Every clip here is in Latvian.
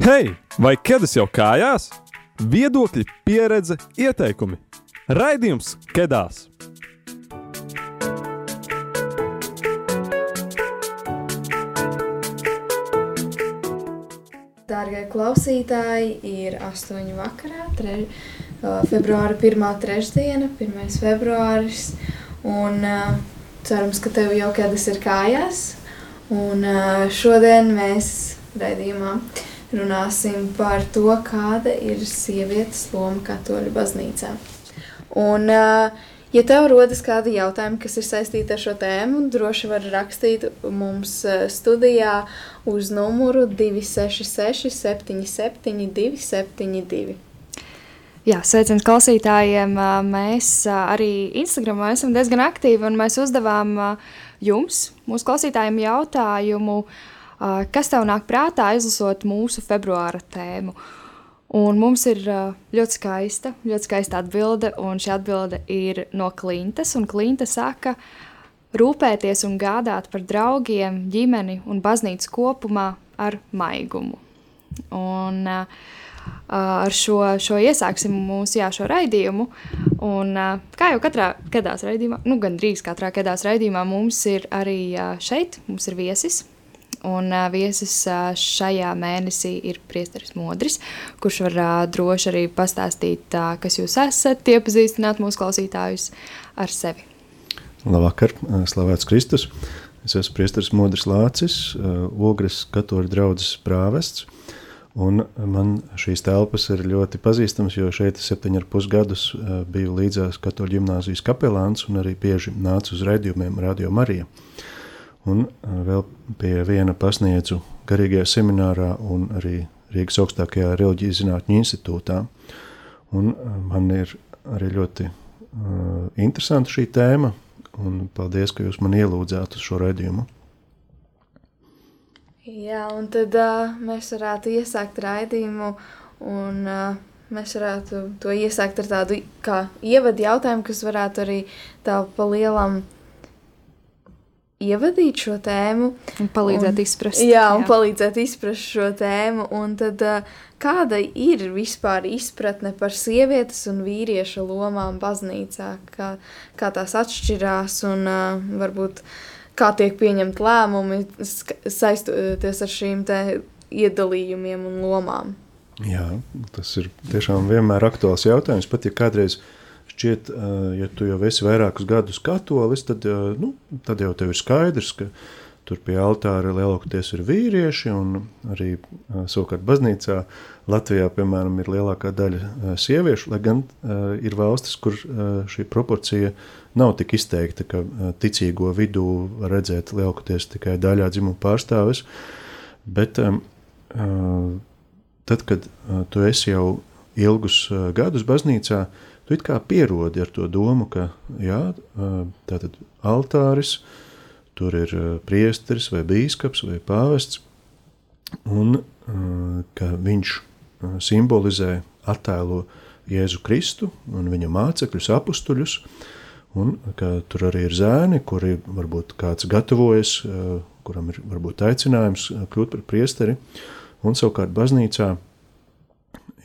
Hei, vai ķēdes jau kājās? Viedokļi, pieredze, ieteikumi. Raidījums Kedās! Dārgie klausītāji, ir 8 vakarā, tre, uh, februāra 1. trešdiena, 1. februāris. Un uh, cerams, ka tev jau kādas ir kājās. Un uh, šodien mēs raidījumā runāsim par to, kāda ir sievietes loma katoļu baznīcā. Un, uh, Ja tev rodas kādi jautājumi, kas ir saistīti ar šo tēmu, droši var rakstīt mums studijā uz numuru 266, 77, 272. Jā, sveiciens klausītājiem. Mēs arī Instagramā esam diezgan aktīvi, un mēs uzdevām jums, mūsu klausītājiem, jautājumu, kas tev nāk prātā izlasot mūsu februāra tēmu. Un mums ir ļoti skaista, ļoti skaista atbilde, un šī atbilde ir no Klintas. Klinta saka, rūpēties un gādāt par draugiem, ģimeni un baznīcu kopumā ar maigumu. Un, uh, ar šo, šo iesāksim mūsu jā, šo raidījumu. Un, uh, kā jau katrā kedās raidījumā, nu, gandrīz katrā kedās raidījumā, mums ir arī uh, šeit, mums ir viesis. Un uh, viesis uh, šajā mēnesī ir Priesteris Modris, kurš var uh, droši arī pastāstīt, uh, kas jūs esat, iepazīstināt mūsu klausītājus ar sevi. Labvakar, slavēts Kristus. Es esmu Priesteris Modris Lācis, uh, Ogres katoļu draudzes prāvests. Un man šīs telpas ir ļoti pazīstamas, jo šeit septiņus ar pus gadus biju līdzās katoļu ģimnāzijas kapelāns un arī bieži nācu uz raidījumiem Radio Marija. Uh, Un vēl pie viena pasniedzu garīgajā seminārā un arī Rīgas augstākajā reliģijas zinātņu institūtā. Un man ir arī ļoti uh, interesanta šī tēma, un paldies, ka jūs man ielūdzāt uz šo raidījumu. Jā, un tad uh, mēs varētu iesākt raidījumu, un uh, mēs varētu to iesākt ar tādu kā ievadu jautājumu, kas varētu arī tā pa lielam uh, ievadīt šo tēmu. Un palīdzēt un, izprast. Jā, un jā. palīdzēt izprast šo tēmu. Un tad, kāda ir vispār izpratne par sievietes un vīrieša lomām baznīcā? Kā, kā tās atšķirās un varbūt kā tiek pieņemt lēmumi saistoties ar šīm te iedalījumiem un lomām? Jā, tas ir tiešām vienmēr aktuāls jautājums. Pat ja kādreiz uh, šķiet, ja tu jau esi vairākus gadus katolis, tad, nu, tad jau tev ir skaidrs, ka tur pie altāra lielākoties ir vīrieši, un arī savukārt baznīcā Latvijā, piemēram, ir lielākā daļa sieviešu, lai gan ir valstis, kur šī proporcija nav tik izteikta, ka ticīgo vidū redzēt lielākoties tikai daļā dzimuma pārstāvis, bet tad, kad tu esi jau ilgus gadus baznīcā, tu kā pierodi ar to domu, ka jā, tātad altāris, tur ir priesteris vai bīskaps vai pāvests, un ka viņš simbolizē, attēlo Jēzu Kristu un viņa mācekļus, apustuļus, un tur arī ir zēni, kuri varbūt kāds gatavojas, kuram ir varbūt aicinājums kļūt par priesteri, un savukārt baznīcā –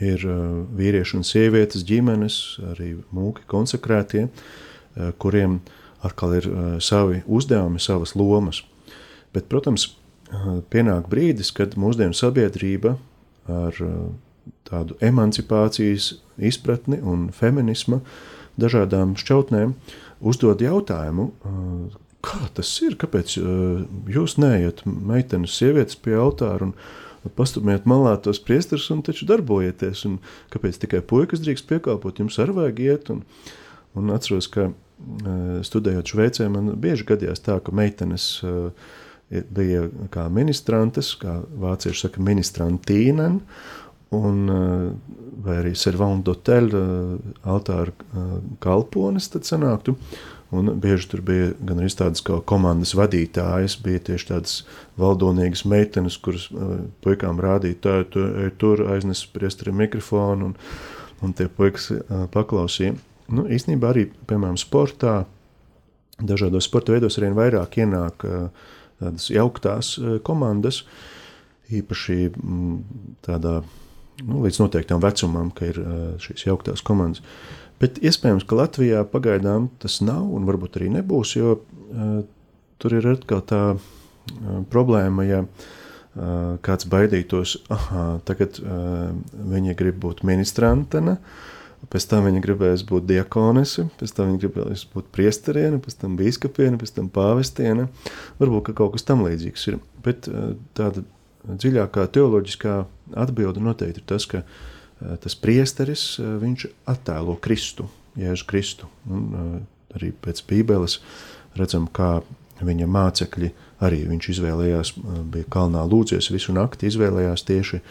ir uh, vīrieši un sievietes, ģimenes, arī mūki konsekrētie, uh, kuriem atkal ir uh, savi uzdevumi, savas lomas. Bet, protams, pienāk brīdis, kad mūsdienu sabiedrība ar tādu emancipācijas izpratni un feminisma dažādām šķautnēm uzdod jautājumu, kā tas ir, kāpēc jūs neiet meitenes sievietes pie altāra un pastumiet malā tos priesterus un taču darbojieties. Un kāpēc tikai puikas drīkst piekalpot, jums arī vajag iet. Un, un atceros, ka studējot Šveicē, man bieži gadījās tā, ka meitenes bija kā ministrantes, kā vācieši saka, ministrantīnen, un, vai arī servant d'hotel altāra kalpones tad sanāktu. Un bieži tur bija gan arī tādas kā komandas vadītājas, bija tieši tādas valdonīgas meitenes, kuras uh, puikām rādīja, tā, tu ej tur, aiznes priestri mikrofonu, un, un tie puikas uh, paklausīja. Nu, īstenībā arī, piemēram, sportā, dažādos sporta veidos arvien vairāk ienāk uh, tādas jauktās komandas, īpaši mm, tādā nu, līdz noteiktam vecumam, ka ir šīs jauktās komandas. Bet iespējams, ka Latvijā pagaidām tas nav un varbūt arī nebūs, jo uh, tur ir atkal tā uh, problēma, ja uh, kāds baidītos, ah, tagad uh, viņa grib būt ministrantene, pēc tam viņa gribēs būt diakonese, pēc tam viņa gribēs būt priesteriene, pēc tam bīskapiene, pēc tam pāvestiene. Varbūt kaut kas tam līdzīgs ir. Bet uh, tāda dziļākā teoloģiskā atbilde noteikti ir tas, ka uh, tas priesteris uh, viņš attēlo Kristu, Jēzu Kristu. Un, uh, arī pēc Bībeles redzam, kā viņa mācekļi arī viņš izvēlējās, bija kalnā lūdzies visu nakti, izvēlējās tieši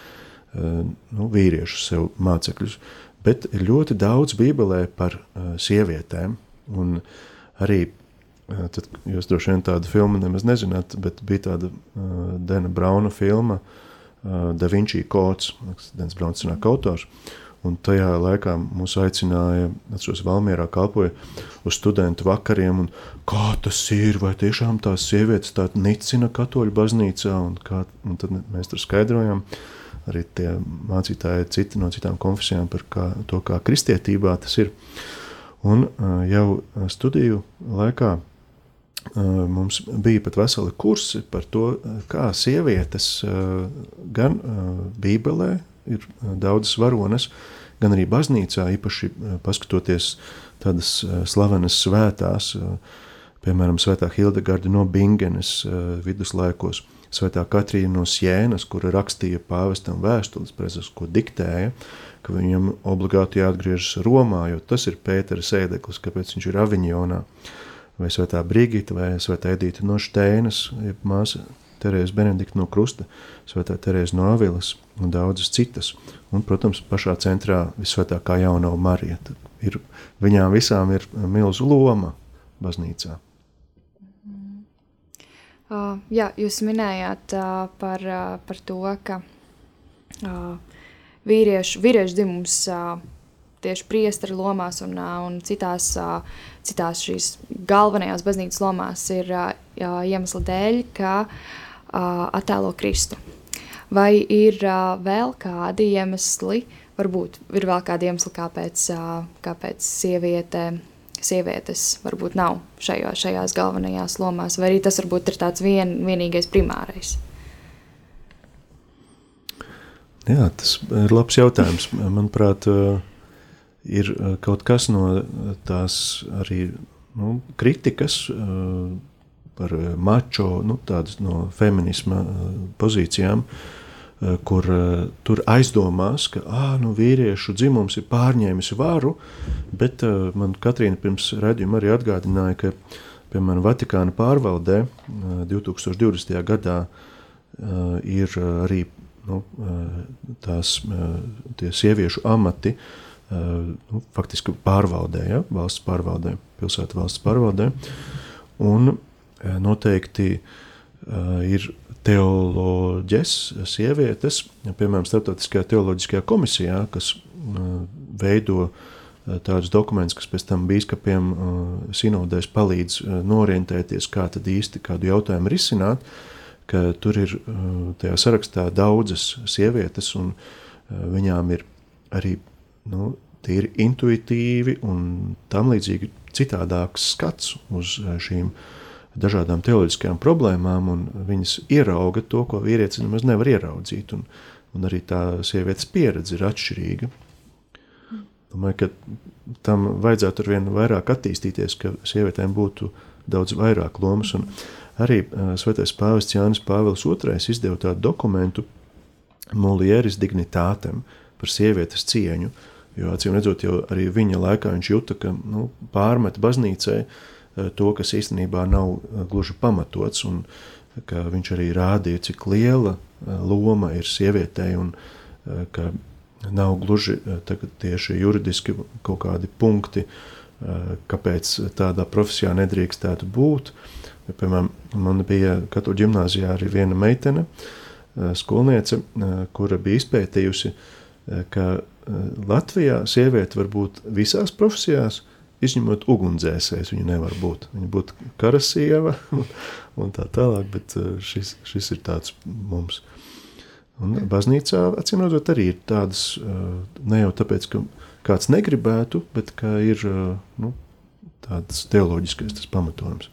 nu, vīriešus sev mācekļus. Bet ir ļoti daudz Bībelē par sievietēm, un arī Tad jūs droši vien tādu filmu nemaz nezināt, bet bija tāda Dana Brauna filma, uh, Da Vinci kods, Dens Brauns ir autors. Un tajā laikā mūs aicināja, atceros, Valmierā kalpoja uz studentu vakariem, un kā tas ir, vai tiešām tās sievietes tā nicina katoļu baznīcā, un, kā, un tad mēs tur skaidrojām, arī tie mācītāji citi no citām konfesijām par kā, to, kā kristietībā tas ir. Un uh, jau studiju laikā Mums bija pat veseli kursi par to, kā sievietes gan Bībelē ir daudzas varonas, gan arī baznīcā, īpaši paskatoties tādas slavenas svētās, piemēram, Svētā Hildegarda no Bingenes viduslaikos, Svētā Katrīna no Sienas, kura rakstīja pāvestam vēstules, prezes, ko diktēja, ka viņam obligāti jāatgriežas Romā, jo tas ir Pētera sēdeklis, kāpēc viņš ir Aviņonā. Uh, vai Svētā Brigita, vai Svētā Edīta no Šteinas, māsa Terēza Benedikta no Krusta, Svētā Terēza no Avilas un daudzas citas. Un, protams, pašā centrā visvētākā jaunā Marija. Ir, viņām visām ir milzu loma baznīcā. Uh, jā, jūs minējāt uh, par, uh, par to, ka uh, vīriešu, vīriešu dzimums uh, tieši priesteri lomās un, un citās, citās šīs galvenajās baznīcas lomās ir iemesla dēļ, ka attēlo Kristu. Vai ir vēl kādi iemesli, varbūt ir vēl kādi iemesli, kāpēc, kāpēc sieviete, sievietes varbūt nav šajo, šajās galvenajās lomās, vai arī tas varbūt ir tāds vien, vienīgais primārais? Jā, tas ir labs jautājums. Manuprāt, uh, ir eh, kaut kas no tās arī nu, kritikas uh, par mačo, nu, tādas no feminisma uh, pozīcijām, uh, kur tur aizdomās, ka ah, nu, vīriešu dzimums ir pārņēmis varu, bet man Katrīna pirms redzījuma arī atgādināja, ka piemēram Vatikāna pārvaldē 2020. gadā ir arī nu, tās sieviešu amati, uh, nu, faktiski pārvaldē, ja, valsts pārvaldē, pilsētu valsts pārvaldē. Un noteikti ir teoloģijas, sievietes, piemēram, Startautiskajā teoloģiskajā komisijā, kas veido tādus dokumentus, kas pēc tam biskupiem sinodēs palīdz norientēties, kā tad īsti kādu jautājumu risināt, ka tur ir tajā sarakstā daudzas sievietes, un viņām ir arī nu, tīri intuitīvi un tam līdzīgi citādāks skats uz eh, šīm dažādām teoloģiskajām problēmām, un viņas ierauga to, ko vīrietis nemaz nevar ieraudzīt, un, un arī tā sievietes pieredze ir atšķirīga. Domāju, ka tam vajadzētu ar vien vairāk attīstīties, ka sievietēm būtu daudz vairāk lomas, un arī uh, Svētais pāvests Jānis Pāvils II izdeva tādu dokumentu Mulieris dignitātem par sievietes cieņu, uh, Jo acīm redzot, jau arī viņa laikā viņš jūta, ka nu, pārmet baznīcai eh, to, kas īstenībā nav eh, gluži pamatots, un ka viņš arī rādīja, cik liela eh, loma ir sievietei, un ka nav gluži tieši juridiski kaut kādi punkti, kāpēc tādā profesijā nedrīkstētu būt. Piemēram, man bija Katoļu ģimnāzijā arī viena meitene, skolniece, kura bija izpētījusi, ka Latvijā sieviete var būt visās profesijās, izņemot ugunsdzēsējs. Viņa nevar būt. Viņa būtu karasieva un tā tālāk, bet šis, šis ir tāds mums. Un baznīcā, acīm redzot, arī ir tādas, ne jau tāpēc, ka kāds negribētu, bet ka ir nu, tāds teoloģiskais tas pamatojums.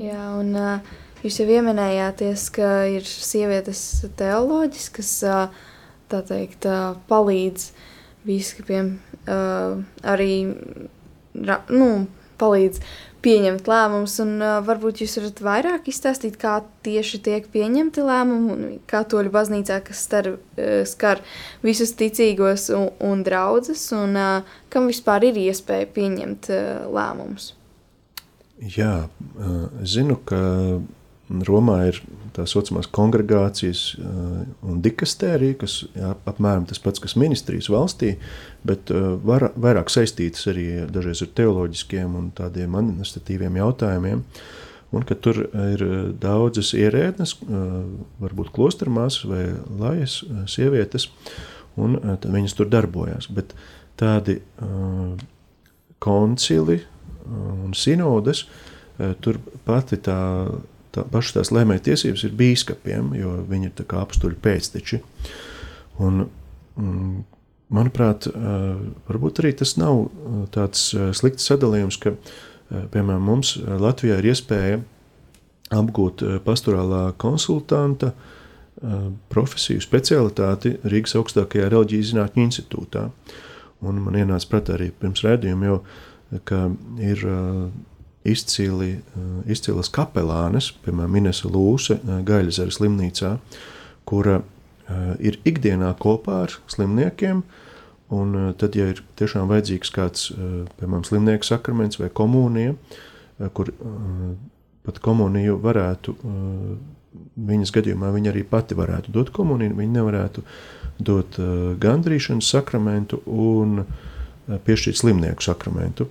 Jā, un uh, jūs jau pieminējāties, ka ir sievietes teoloģis, kas tā teikt, palīdz biskupiem arī nu, palīdz pieņemt lēmumus. Varbūt jūs varat vairāk izstāstīt, kā tieši tiek pieņemti lēmumi un katoļu baznīcā, kas star, skar visus ticīgos un, un draugus, un kam vispār ir iespēja pieņemt lēmumus. Jā, zinu, ka Romā ir tā saucamās kongregācijas uh, un dikastērija, kas jā, apmēram tas pats, kas ministrijas valstī, bet uh, var, vairāk saistītas arī dažreiz ar teoloģiskiem un tādiem administratīviem jautājumiem. Un ka tur ir daudzas ierēdnes, varbūt klostermās vai lajas sievietes, un viņas tur darbojās. Bet tādi koncili un sinodes, tur pati tā tā, pašas tās lēmēja tiesības ir bīskapiem, jo viņi ir apstuļu pēcteči. Un, mm, manuprāt, varbūt arī tas nav tāds slikts sadalījums, ka, piemēram, mums Latvijā ir iespēja apgūt pastorālā konsultanta profesiju, specialitāti Rīgas augstākajā reliģijas zinātņu institūtā. Un man ienāca prātā arī pirms redzējuma, jo, ir izcili, eh, izcilas kapelānes, piemēram, Inese Lūse, eh, Gaļazeres slimnīcā, kura eh, ir ikdienā kopā ar slimniekiem. Un tad, ja ir tiešām vajadzīgs kāds, piemēram, slimnieka sakraments vai komunija, kur pat komuniju varētu, viņas gadījumā viņa arī pati varētu dot komuniju, viņa nevarētu dot gandrīšanas sakramentu un piešķirt slimnieku sakramentu.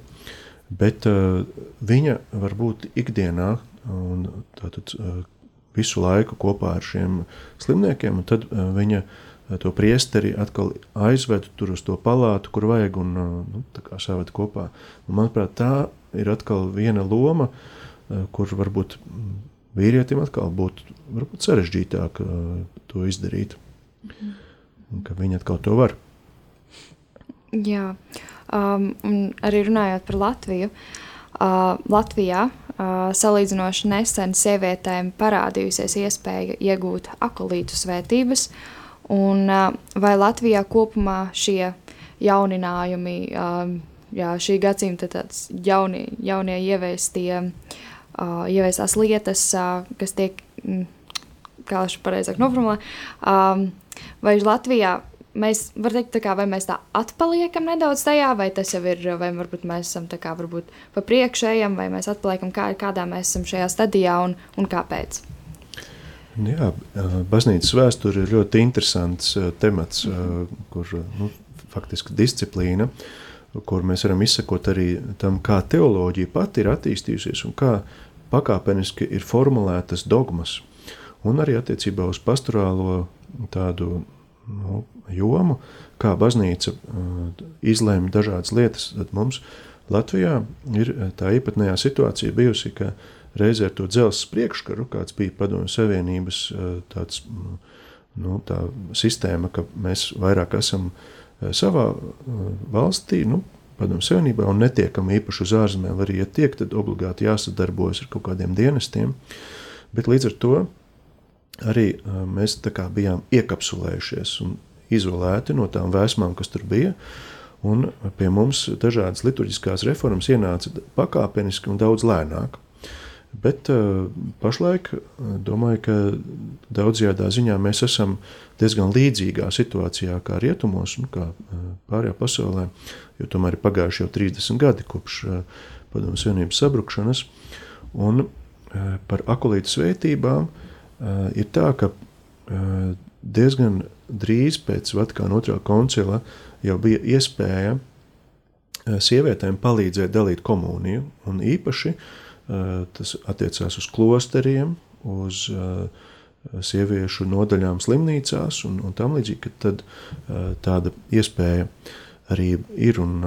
Bet uh, viņa var būt ikdienā un tātad, uh, visu laiku kopā ar šiem slimniekiem, un tad uh, viņa to priesteri atkal aizved tur uz to palātu, kur vajag, un uh, nu, saved kopā. Un, manuprāt, tā ir atkal viena loma, uh, kur varbūt vīrietim atkal būtu varbūt sarežģītāk uh, to izdarīt. Mhm. Un, ka viņi atkal to var. Jā. Uh, Um, arī runājot par Latviju, uh, Latvijā uh, salīdzinoši nesen sievietēm parādījusies iespēja iegūt akolītu svētības, un uh, vai Latvijā kopumā šie jauninājumi, uh, jā, šī gadsimta jaunie, jaunie ieviestie, uh, ieviestās lietas, uh, kas tiek, mm, kā jau pareizāk noformulē, um, vai Latvijā mēs varam teikt, kā, vai mēs tā atpaliekam nedaudz tajā, vai tas jau ir, vai varbūt mēs esam tā kā varbūt pa priekšējam, vai mēs atpaliekam, kā, kādā mēs esam šajā stadijā un, un kāpēc. Jā, baznīcas vēsture ir ļoti interesants temats, kur nu, faktiski disciplīna, kur mēs varam izsekot arī tam, kā teoloģija pati ir attīstījusies un kā pakāpeniski ir formulētas dogmas. Un arī attiecībā uz pastorālo tādu nu, jomu, kā baznīca uh, izlēma dažādas lietas, tad mums Latvijā ir uh, tā īpatnējā situācija bijusi, ka reizē ar to dzelzs priekškaru, kāds bija padomju savienības uh, tāds, mm, nu, tā sistēma, ka mēs vairāk esam savā valstī, nu, padomju savienībā un netiekam īpaši uz ārzemēm, arī ja tiek, tad obligāti jāsadarbojas ar kaut kādiem dienestiem, bet līdz ar to arī mēs bijām iekapsulējušies un izolēti no tām vēsmām, kas tur bija. Un pie mums dažādas liturģiskās reformas ienāca pakāpeniski un daudz lēnāk. Bet uh, pašlaik domāju, ka daudzajā ziņā mēs esam diezgan līdzīgā situācijā kā rietumos, nu, kā uh, pārējā pasaulē, jo tomēr ir pagājuši jau 30 gadi kopš uh, Padomu Savienības sabrukšanas. Un uh, par akolītu svētībām Eh, ir tā, ka eh, diezgan drīz pēc Vatikāna otrā koncila jau bija iespēja eh, sievietēm palīdzēt dalīt komuniju, un īpaši tas attiecās uz klosteriem, uz sieviešu nodaļām slimnīcās un, un tam līdzīgi, ka tad tāda iespēja arī ir. Un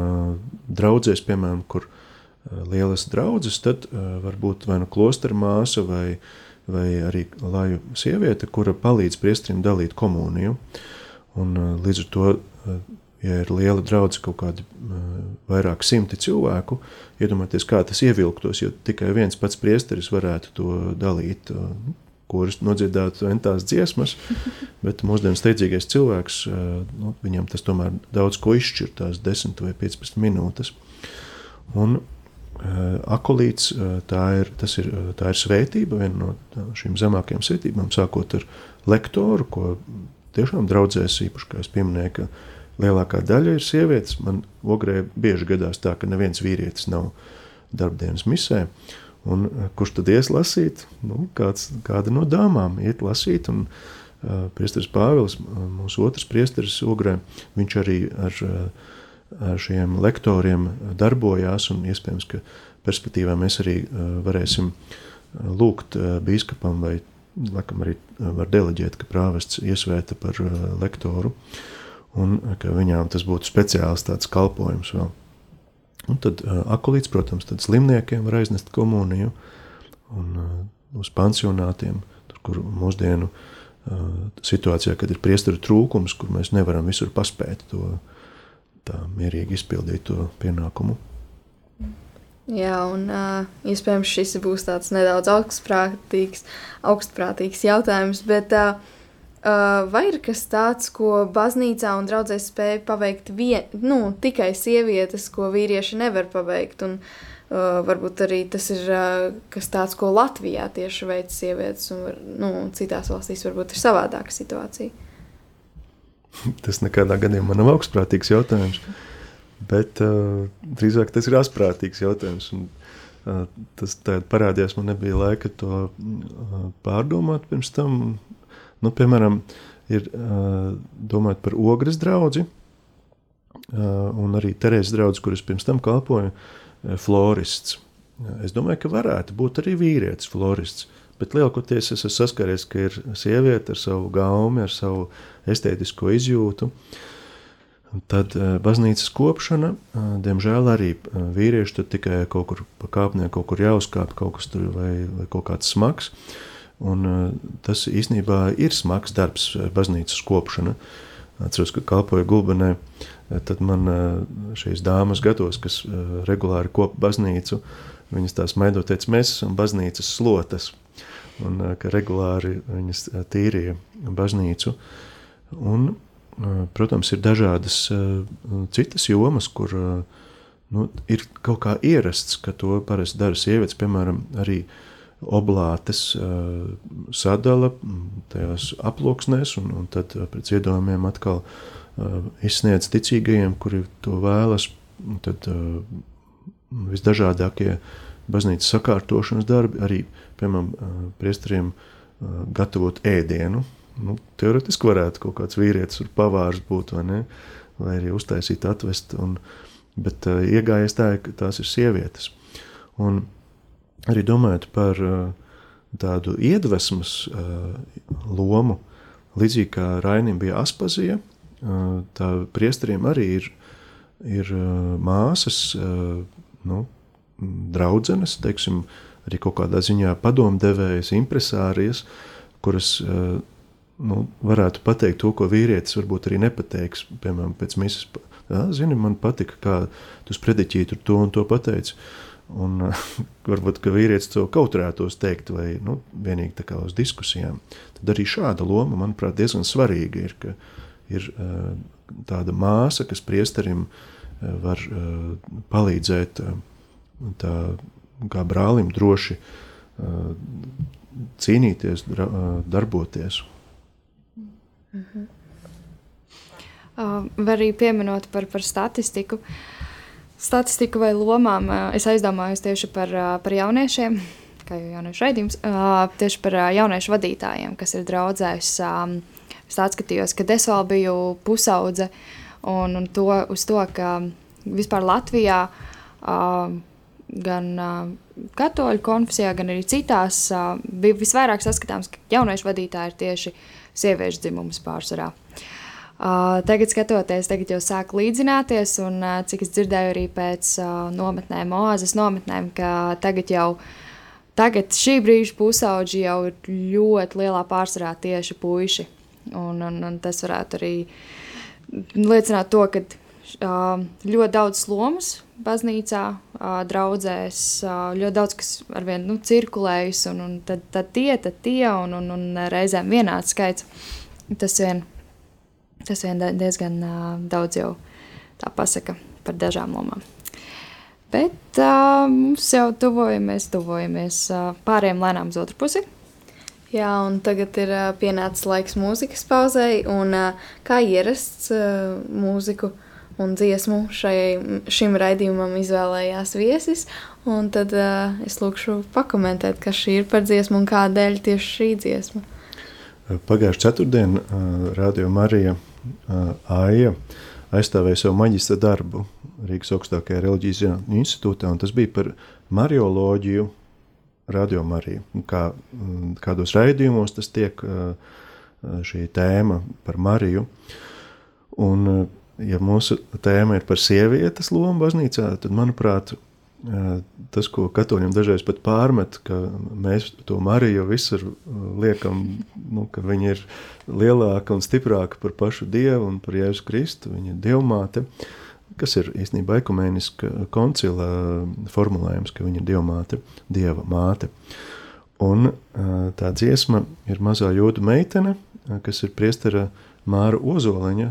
draudzēs, piemēram, kur lielas draudzes, tad var būt vai nu klostera māsa vai uh, vai arī laju sieviete, kura palīdz priesterim dalīt komuniju. Un, līdz ar to, ja ir liela draudzība, kaut kādi vairāk simti cilvēku, iedomājieties, kā tas ievilktos, jo tikai viens pats priesteris varētu to dalīt kuras nodziedātu entās dziesmas, bet mūsdienu steidzīgais cilvēks, nu, viņam tas tomēr daudz ko izšķir, tās 10 vai 15 minūtes. Un akolīts, tā ir, ir, tā ir svētība, viena no šīm zemākajām svētībām, sākot ar lektoru, ko tiešām draudzēs īpaši, kā es pieminēju, ka lielākā daļa ir sievietes. Man ogrē bieži gadās tā, ka neviens vīrietis nav darbdienas misē. Uh, Un, eh, kurš tad ies lasīt? Nu, kāds, kāda no dāmām iet lasīt. Un, uh, Priesteris Pāvils, mūsu otrs priesteris Ogrē, viņš arī ar, ar šiem lektoriem darbojās. Iespējams, ka perspektīvā mēs arī uh, varēsim lūgt uh, bīskapam vai laikam arī var deleģēt, ka prāvests iesvēta par lektoru un ka viņām tas būtu speciāls tāds kalpojums vēl. Un tad uh, akulīts, protams, tad slimniekiem var aiznest komuniju un uh, uz pansionātiem, tur, kur mūsdienu uh, situācijā, kad ir priesteru trūkums, kur mēs nevaram visur paspēt to tā mierīgi izpildīt to pienākumu. Jā, un uh, iespējams šis būs tāds nedaudz augstprātīgs, augstprātīgs jautājums, bet uh, Uh, vai ir kas tāds, ko baznīcā un draudzē spēja paveikt vien, nu, tikai sievietes, ko vīrieši nevar paveikt? Un, uh, varbūt arī tas ir uh, kas tāds, ko Latvijā tieši veic sievietes, un nu, citās valstīs varbūt ir savādāka situācija. Tas nekādā gadījumā nav augstprātīgs jautājums, bet uh, drīzāk tas ir asprātīgs jautājums. Un, uh, tas parādījās, man nebija laika to uh, pārdomāt pirms tam Nu, piemēram, ir domājot par ogres draugu, un arī Terēzes draugs, kuras pirms tam kalpoja, florists. Es domāju, ka varētu būt arī vīrietis, florists. Bet lielākoties es esmu saskaries, ka ir sieviete ar savu gaumi, ar savu estētisko izjūtu. Tad baznīcas kopšana, diemžēl arī vīrieši tur tikai kaut kur pa kāpnē, kaut kur jāuzkāp, kaut kas tur vai, vai kaut kāds smags. Un, tas īstenībā ir smags darbs, baznīcas kopšana. Atceros, ka kalpoju gulbenē, tad man šīs dāmas gados, kas regulāri kop baznīcu, viņas tās maidot teica, mēs esam baznīcas slotas, un ka regulāri viņas tīrīja baznīcu. Un, protams, ir dažādas citas jomas, kur nu, ir kaut kā ierasts, ka to parasti dara sievietes, piemēram, arī oblātes sadala tajās aploksnēs, un, un tad pēc iedojumiem atkal izsniedz ticīgajiem, kuri to vēlas. Tad visdažādākie baznīcas sakārtošanas darbi, arī, piemēram, priesteriem gatavot ēdienu. Nu, teoretiski varētu kaut kāds vīrietis vai pavārs būt, vai, ne? vai arī uztaisīt, atvest, un, bet uh, iegājies tā, ka tās ir sievietes. Un, uh, arī domājot par uh, tādu iedvesmas uh, lomu, līdzīgi kā Rainim bija Aspazija, uh, tā priesteriem arī ir, ir māsas, nu, draudzenes, teiksim, arī kaut kādā ziņā padomdevējas, impresārijas, kuras nu, varētu pateikt to, ko vīrietis varbūt arī nepateiks, piemēram, pēc misas. Jā, zini, man patika, kā tu sprediķīji tur to un to pateici. Un, varbūt vīrietis to kautrētos teikt, vai nu, vienīgi tā kā uz diskusijām. Tad arī šāda loma, manuprāt, diezgan svarīga ir, ka ir uh, tāda māsa, kas priesterim uh, var uh, palīdzēt tā, kā brālim droši cīnīties, darboties. Mm -hmm. uh, var arī pieminot par, par statistiku. Uh, statistiku vai lomām, es aizdomājos tieši par, par jauniešiem, kā jau jauniešu raidījums, tieši par jauniešu vadītājiem, kas ir draudzējis. Es atskatījos, kad es vēl biju pusaudze, un, un to, uz to, ka vispār Latvijā gan katoļu konfesijā, gan arī citās bija visvairāk saskatāms, ka jauniešu vadītāji ir tieši sieviešu dzimums pārsvarā. Tagad, skatoties, tagad jau sāk līdzināties, un cik es dzirdēju arī pēc nometnēm, oāzes nometnēm, ka tagad jau tagad šī brīža pusauģi jau ir ļoti lielā pārsvarā tieši puiši. Un, un, un tas varētu arī liecināt to, ka ļoti daudz lomas baznīcā, uh, draudzēs, uh, ļoti daudz kas arvien nu, cirkulējas, un, un tad, tad tie, tad tie, un, un, un reizēm vienāds skaits. Tas vien, tas vien diezgan uh, daudz jau tā pasaka par dažām lomām. Bet uh, mums jau tuvojamies, tuvojamies uh, pārējiem lēnām uz otru pusi. Jā, un tagad ir uh, pienācis laiks mūzikas pauzei, un uh, kā ierasts uh, mūziku un dziesmu šai, šim raidījumam izvēlējās viesis, un tad uh, es lūkšu pakomentēt, kas šī ir par dziesmu un kādēļ tieši šī dziesma. Pagājušā ceturtdienā uh, Radio Marija uh, Aija aizstāvēja savu maģistra darbu Rīgas augstākajā reliģijas zinātņu institūtā, un tas bija par marioloģiju Radio Marija. Kā, mm, kādos raidījumos tas tiek šī tēma par Mariju. Un, ja mūsu tēma ir par sievietes lomu baznīcā, tad, manuprāt, tas, ko katoļiem dažreiz pat pārmet, ka mēs to Mariju visur liekam, nu, ka viņa ir lielāka un stiprāka par pašu Dievu un par Jēzu Kristu, viņa ir dievmāte. Uh, kas ir īstenībā ekumēniska koncila formulējums, ka viņa ir dievmāte, dieva māte. Un tā dziesma ir mazā jūdu meitene, kas ir priestera Māra Ozoliņa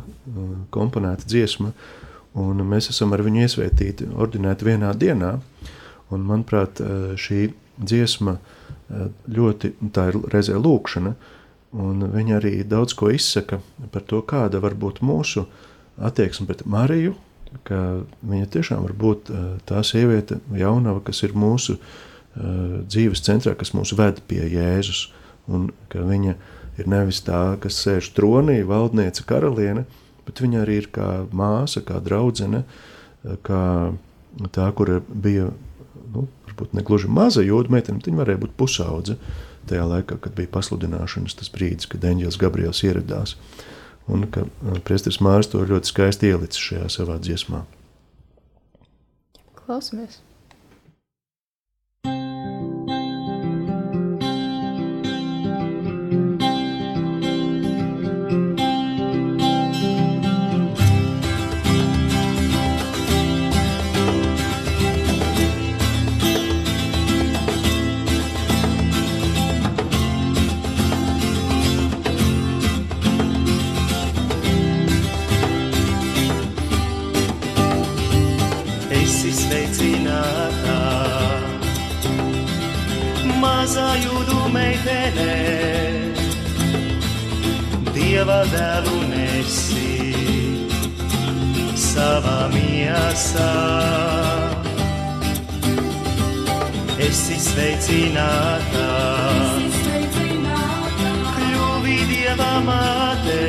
komponēta dziesma, un mēs esam ar viņu iesvētīti, ordinēti vienā dienā, un manuprāt, šī dziesma ļoti, tā ir reizē lūkšana, un viņa arī daudz ko izsaka par to, kāda var būt mūsu attieksme pret Mariju, ka viņa tiešām var būt tā sieviete, jaunava, kas ir mūsu uh, dzīves centrā, kas mūs ved pie Jēzus. Un ka viņa ir nevis tā, kas sēž tronī, valdniece, karaliene, bet viņa arī ir kā māsa, kā draudzene, eh, kā tā, kur bija nu, varbūt ne gluži maza jūda meitene, bet viņa varēja būt pusaudze tajā laikā, kad bija pasludināšanas tas brīdis, kad Eņģēlis Gabriels ieradās. Un ka uh, Priesteris Mārs to ļoti skaisti ielicis šajā savā dziesmā. Klausamies! Dieva dēlu nesi savā miesā. Esi sveicināta, kļuvi Dieva māte,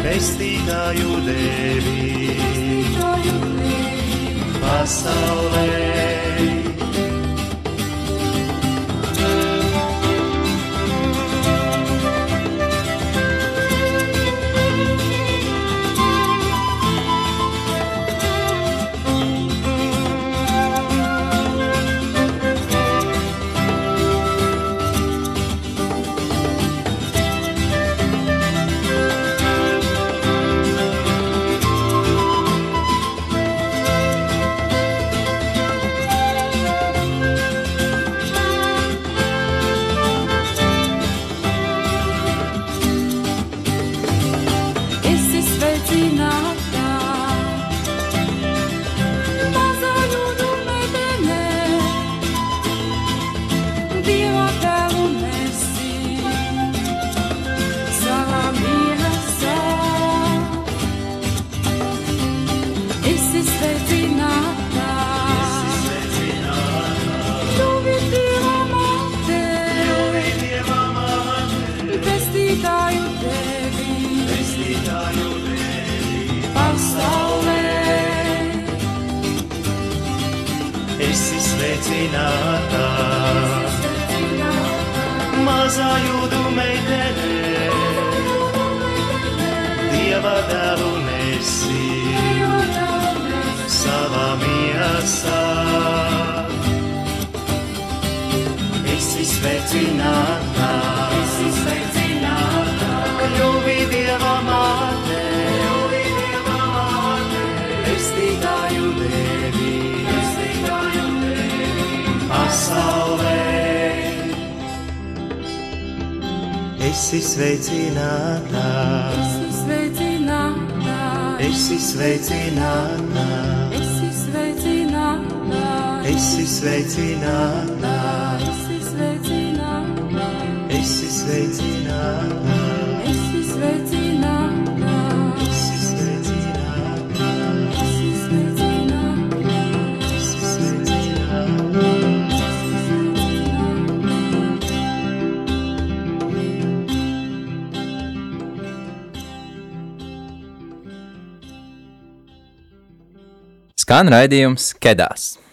pestītāju devi pasaulē. pasā. Visi sveicinātā, visi sveicinātā, kļuvi Dieva māte, kļuvi Dieva māte, pestītāju Dievi, pestītāju Dievi, pasaulē. Esi sveicinātā, esi sveicinātā, esi sveicinātā esi sveicināta, esi sveicināta, esi sveicināta, esi sveicināta, esi sveicināta, esi sveicināta, esi sveicināta. Skan raidījums Kedās.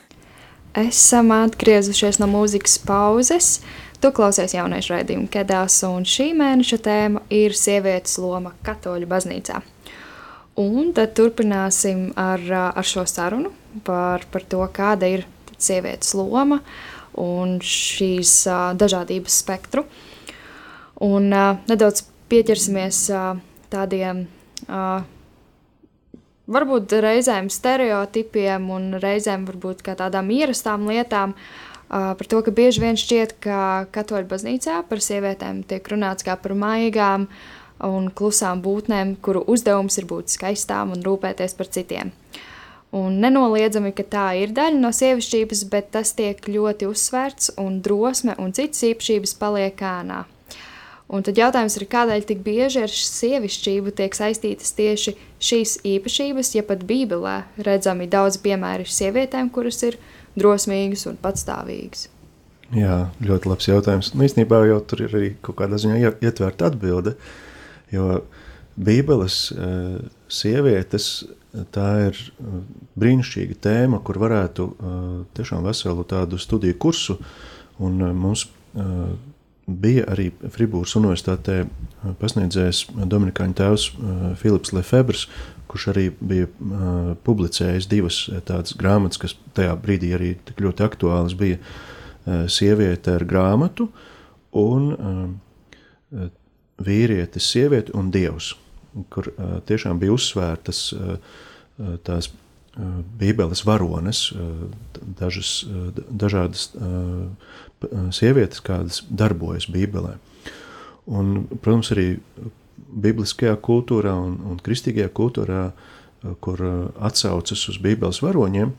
Esam atgriezušies no mūzikas pauzes. Tu klausies jauniešu raidījumu Kedās, un šī mēneša tēma ir sievietes loma katoļu baznīcā. Un tad turpināsim ar, ar šo sarunu par, par to, kāda ir sievietes loma un šīs uh, dažādības spektru. Un uh, nedaudz pieķersimies uh, tādiem uh, varbūt reizēm stereotipiem un reizēm varbūt kā tādām ierastām lietām. Uh, par to, ka bieži vien šķiet, ka katoļu baznīcā par sievietēm tiek runāts kā par maigām un klusām būtnēm, kuru uzdevums ir būt skaistām un rūpēties par citiem. Un nenoliedzami, ka tā ir daļa no sievišķības, bet tas tiek ļoti uzsvērts un drosme un citas īpašības paliek ēnā. Un tad jautājums ir, kādēļ tik bieži ar sievišķību tiek saistītas tieši šīs īpašības, ja pat Bībelē redzami daudz piemēru sievietēm, kuras ir drosmīgas un patstāvīgas. Jā, ļoti labs jautājums. Nu, īstenībā jau tur ir arī kaut kādā ziņā ie- ietverta atbilde, jo Bībeles eh, sievietes tā ir eh, brīnišķīga tēma, kur varētu eh, tiešām veselu tādu studiju kursu, un mums bija arī Fribūras universitātē pasniedzējs Dominikāņu tēvs Filips Lefebvres, kurš arī bija publicējis divas tādas grāmatas, kas tajā brīdī arī tik ļoti aktuālas bija Sieviete ar grāmatu un vīrietis, sieviete un dievs, kur tiešām bija uzsvērtas tās Bībeles varones, uh, dažas, uh, dažādas sievietes, kādas darbojas Bībelē. Un, protams, arī bibliskajā kultūrā un, un kristīgajā kultūrā, kur atsaucas uz Bībeles varoņiem,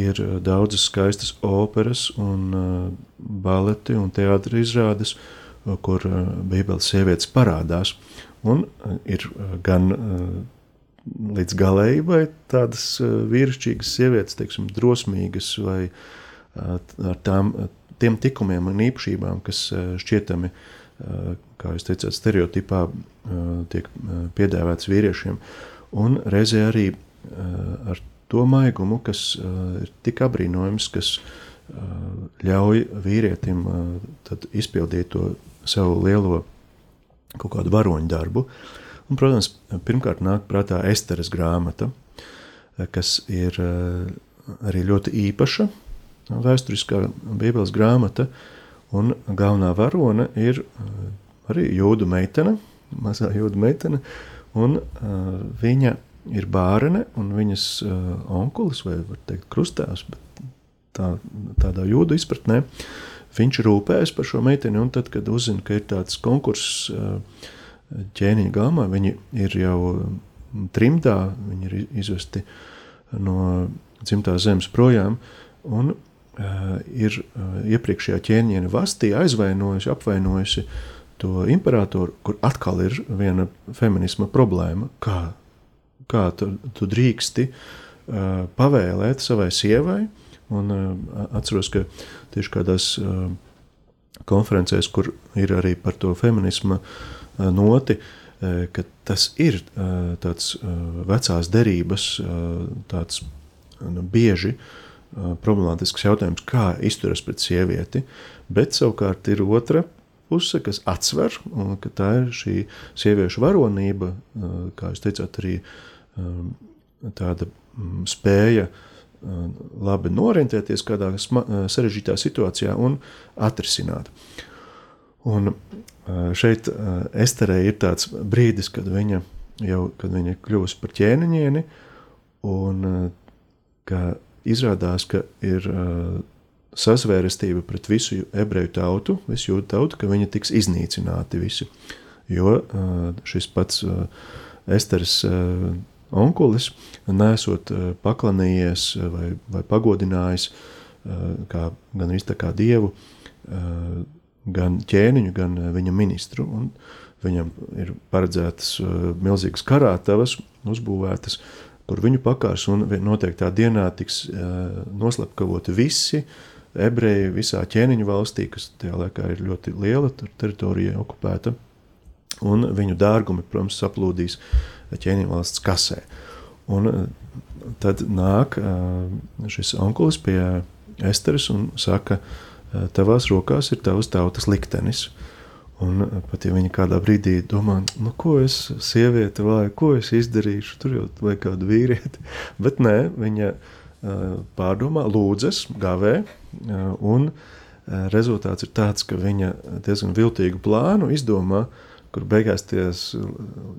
ir daudzas skaistas operas un baleti un teātris izrādes, kur Bībeles sievietes parādās. Un ir gan uh, līdz galējai tādas uh, vīrišķīgas sievietes, teiksim, drosmīgas vai uh, ar tām, uh, tiem tikumiem un īpašībām, kas uh, šķietami, uh, kā jūs teicāt, stereotipā uh, tiek uh, piedāvāts vīriešiem, un reizē arī uh, ar to maigumu, kas uh, ir tik apbrīnojams, kas uh, ļauj vīrietim uh, izpildīt to savu lielo kaut kādu varoņu darbu. Un, protams, pirmkārt nāk prātā Esteras grāmata, eh, kas ir eh, arī ļoti īpaša vēsturiskā Bībeles grāmata, un galvenā varone ir eh, arī jūdu meitene, mazā jūdu meitene, un viņa ir bērne, un viņas onkulis, vai var teikt krustāvs, bet tā, tādā jūdu izpratnē, viņš rūpējas par šo meiteni, un tad, kad uzzina, ka ir tāds konkurss ķēniņa galmā, viņi ir jau trimdā, viņi ir izvesti no dzimtās zemes projām, un uh, ir uh, iepriekšējā ķēniņa vastī aizvainojusi, apvainojusi to imperatoru, kur atkal ir viena feminisma problēma, kā, kā tu, tu drīksti uh, pavēlēt savai sievai, un uh, atceros, ka tieši kādās uh, konferencēs, kur ir arī par to feminisma uh, noti, uh, ka tas ir uh, tāds vecās derības, tāds nu, bieži problemātisks jautājums, kā izturas pret sievieti, bet savukārt ir otra puse, kas atsver, ka tā ir šī sieviešu varonība, kā jūs teicāt, arī tāda mm, spēja labi norientēties kādā sarežģītā situācijā un atrisināt. Un šeit Esterē ir tāds brīdis, kad viņa jau kad viņa kļuvusi par ķēniņieni, un ka izrādās, ka ir sazvērestība pret visu ebreju tautu, visu jūdu tautu, ka viņi tiks iznīcināti visi. Jo šis pats Esteres onkulis, nesot paklanījies vai, vai pagodinājis kā, gan visu tā kā dievu, gan ķēniņu, gan viņa ministru. Un viņam ir paredzētas milzīgas karātavas, uzbūvētas, kur viņu pakārs un noteiktā dienā tiks noslepkavoti visi ebreji visā ķēniņu valstī, kas tajā laikā ir ļoti liela teritorija okupēta, un viņu dārgumi, protams, saplūdīs ķēniņu valsts kasē. Un tad nāk šis onkulis pie Esteres un saka, tavās rokās ir tavas tautas liktenis. Un pat ja viņa kādā brīdī domā, nu, ko es, sieviete, vai ko es izdarīšu, tur jau vajag kādu vīrieti. Bet nē, viņa pārdomā, lūdzas, gavē, un rezultāts ir tāds, ka viņa diezgan viltīgu plānu izdomā, kur beigās tajās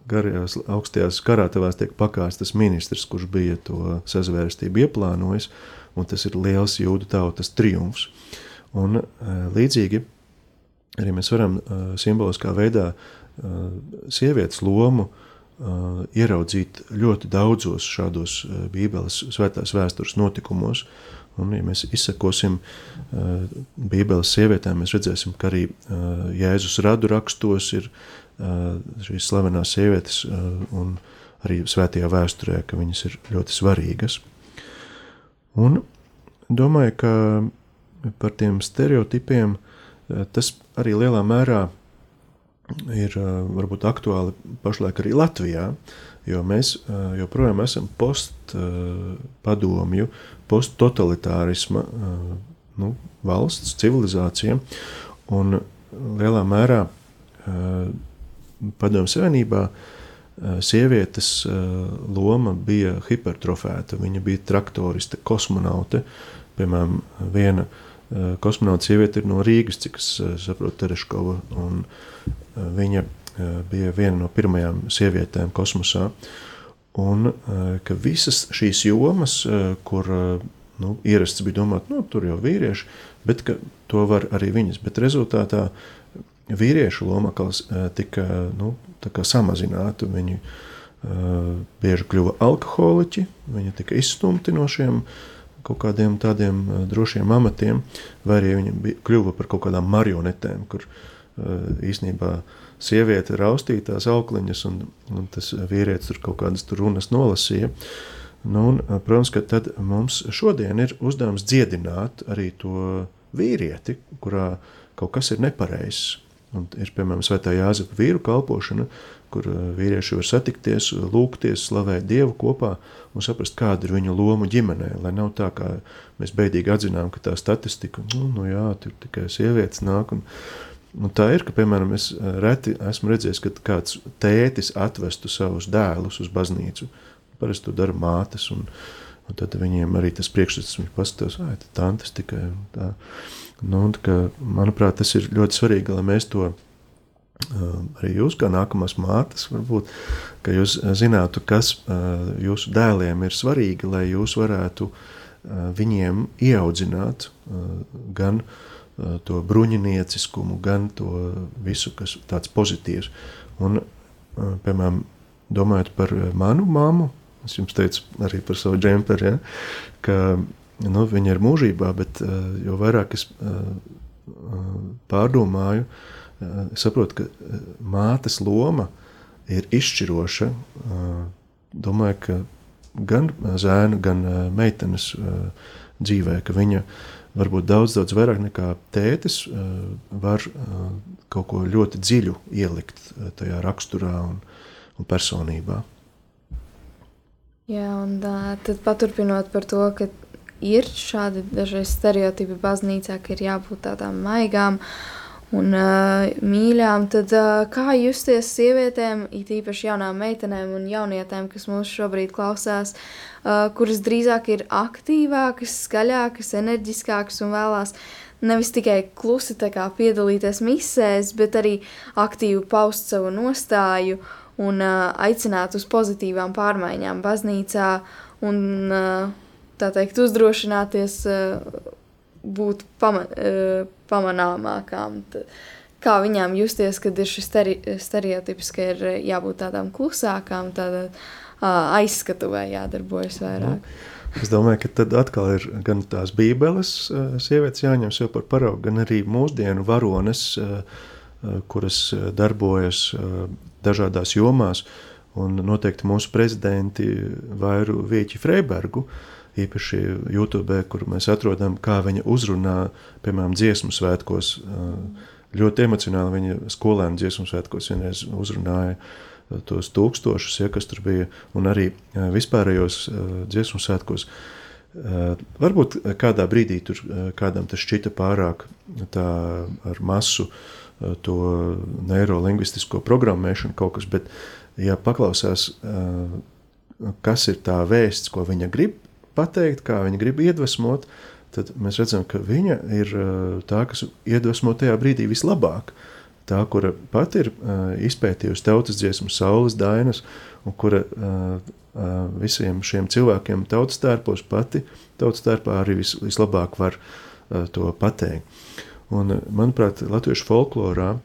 garajās augstajās karātavās tiek pakāstas ministrs, kurš bija to sazvērstību ieplānojis, un tas ir liels jūdu tautas triumfs. Un līdzīgi arī mēs varam simboliskā veidā sievietes lomu ieraudzīt ļoti daudzos šādos Bībeles svētās vēstures notikumos. Un, ja mēs izsakosim uh, Bībeles sievietēm, mēs redzēsim, ka arī uh, Jēzus radu rakstos ir uh, šīs slavenās sievietes, uh, un arī svētajā vēsturē, ka viņas ir ļoti svarīgas. Un domāju, ka par tiem stereotipiem uh, tas arī lielā mērā ir uh, varbūt aktuāli pašlaik arī Latvijā, jo mēs uh, joprojām esam postpadomju, posttotalitārisma nu, valsts, civilizācija, un lielā mērā padomju savienībā sievietes loma bija hipertrofēta. Viņa bija traktoriste, kosmonaute. Piemēram, viena kosmonauta sieviete ir no Rīgas, cik es saprotu, Tereškova. Viņa bija viena no pirmajām sievietēm kosmosā. Un ka visas šīs jomas, kur nu, ierasts bija domāt, nu, tur jau vīrieši, bet to var arī viņas. Bet rezultātā vīriešu loma tika nu, samazināta. Viņi uh, bieži kļuva alkoholiķi, viņi tika izstumti no šiem kaut kādiem tādiem uh, drošiem amatiem, vai arī viņi bija, kļuva par kaut kādām marionetēm, kur uh, īsnībā sieviete raustīja tās aukliņas, un, un tas vīrietis tur kaut kādas tur runas nolasīja. Nu, un, protams, ka tad mums šodien ir uzdevums dziedināt arī to vīrieti, kurā kaut kas ir nepareizs. Un ir piemēram Svētā Jāzepa vīru kalpošana, kur vīrieši var satikties, lūgties, slavēt Dievu kopā un saprast, kāda ir viņu loma ģimenē. Lai nav tā, kā mēs beidīgi atzinām, ka tā statistika, nu, nu jā, tur tikai sievietes nāk. Un, un tā ir, ka, piemēram, es reti esmu redzējis, kad kāds tētis atvestu savus dēlus uz baznīcu. Parasti to dara mātes, un, un tad viņiem arī tas priekšstats, viņi paskatās, ah, tā tantes tikai tā. Nu, ka, manuprāt, tas ir ļoti svarīgi, lai mēs to arī jūs, kā nākamās mātes, varbūt, ka jūs zinātu, kas jūsu dēliem ir svarīgi, lai jūs varētu viņiem ieaudzināt gan to bruņinieciskumu, gan to visu, kas tāds pozitīvs. Un, piemēram, domājot par manu mammu, es jums teicu arī par savu džemperi, ja, ka nu, viņa ir mūžībā, bet eh, jo vairāk es eh, eh, pārdomāju, es saprotu, ka mātes loma ir izšķiroša. Domāju, ka gan zēna, gan meitenes dzīvē, ka viņa varbūt daudz, daudz vairāk nekā tētis var kaut ko ļoti dziļu ielikt tajā raksturā un, un personībā. Jā, un tad paturpinot par to, ka ir šādi dažreiz stereotipi baznīcā, ka ir jābūt tādām maigām un uh, mīļām, tad uh, kā justies sievietēm, it īpaši jaunām meitenēm un jaunietēm, kas mūs šobrīd klausās, uh, kuras drīzāk ir aktīvākas, skaļākas, enerģiskākas un vēlās nevis tikai klusi kā piedalīties misēs, bet arī aktīvi paust savu nostāju un uh, aicināt uz pozitīvām pārmaiņām baznīcā un uh, tā teikt uzdrošināties uh, būt pama, uh, pamanāmākām. Kā viņām justies, kad ir šis stereotips, ka ir jābūt tādām klusākām, tādā uh, aizskatuvē jādarbojas vairāk. Nu, es domāju, ka tad atkal ir gan tās bībeles uh, sievietes jāņem sev par paraugu, gan arī mūsdienu varones, uh, uh, kuras darbojas dažādās jomās, un noteikti mūsu prezidenti Vairu Vieķi Freibergu, īpaši YouTube, kur mēs atrodam, kā viņa uzrunā, piemēram, dziesmu svētkos. Ļoti emocionāli viņa skolēnu dziesmu svētkos vienreiz uzrunāja tos tūkstošus, ja, kas tur bija, un arī vispārējos dziesmu svētkos. Varbūt kādā brīdī tur kādam tas šķita pārāk tā ar masu to neirolingvistisko programmēšanu kaut kas, bet ja paklausās, kas ir tā vēsts, ko viņa grib pateikt, kā viņa grib iedvesmot, tad mēs redzam, ka viņa ir tā, kas iedvesmo tajā brīdī vislabāk. Tā, kura pati ir uh, izpētījusi tautas dziesmu, saules dainas, un kura uh, visiem šiem cilvēkiem tautas tērpos pati, tautas tērpā arī vis, vislabāk var to pateikt. Un, manuprāt, latviešu folklorā,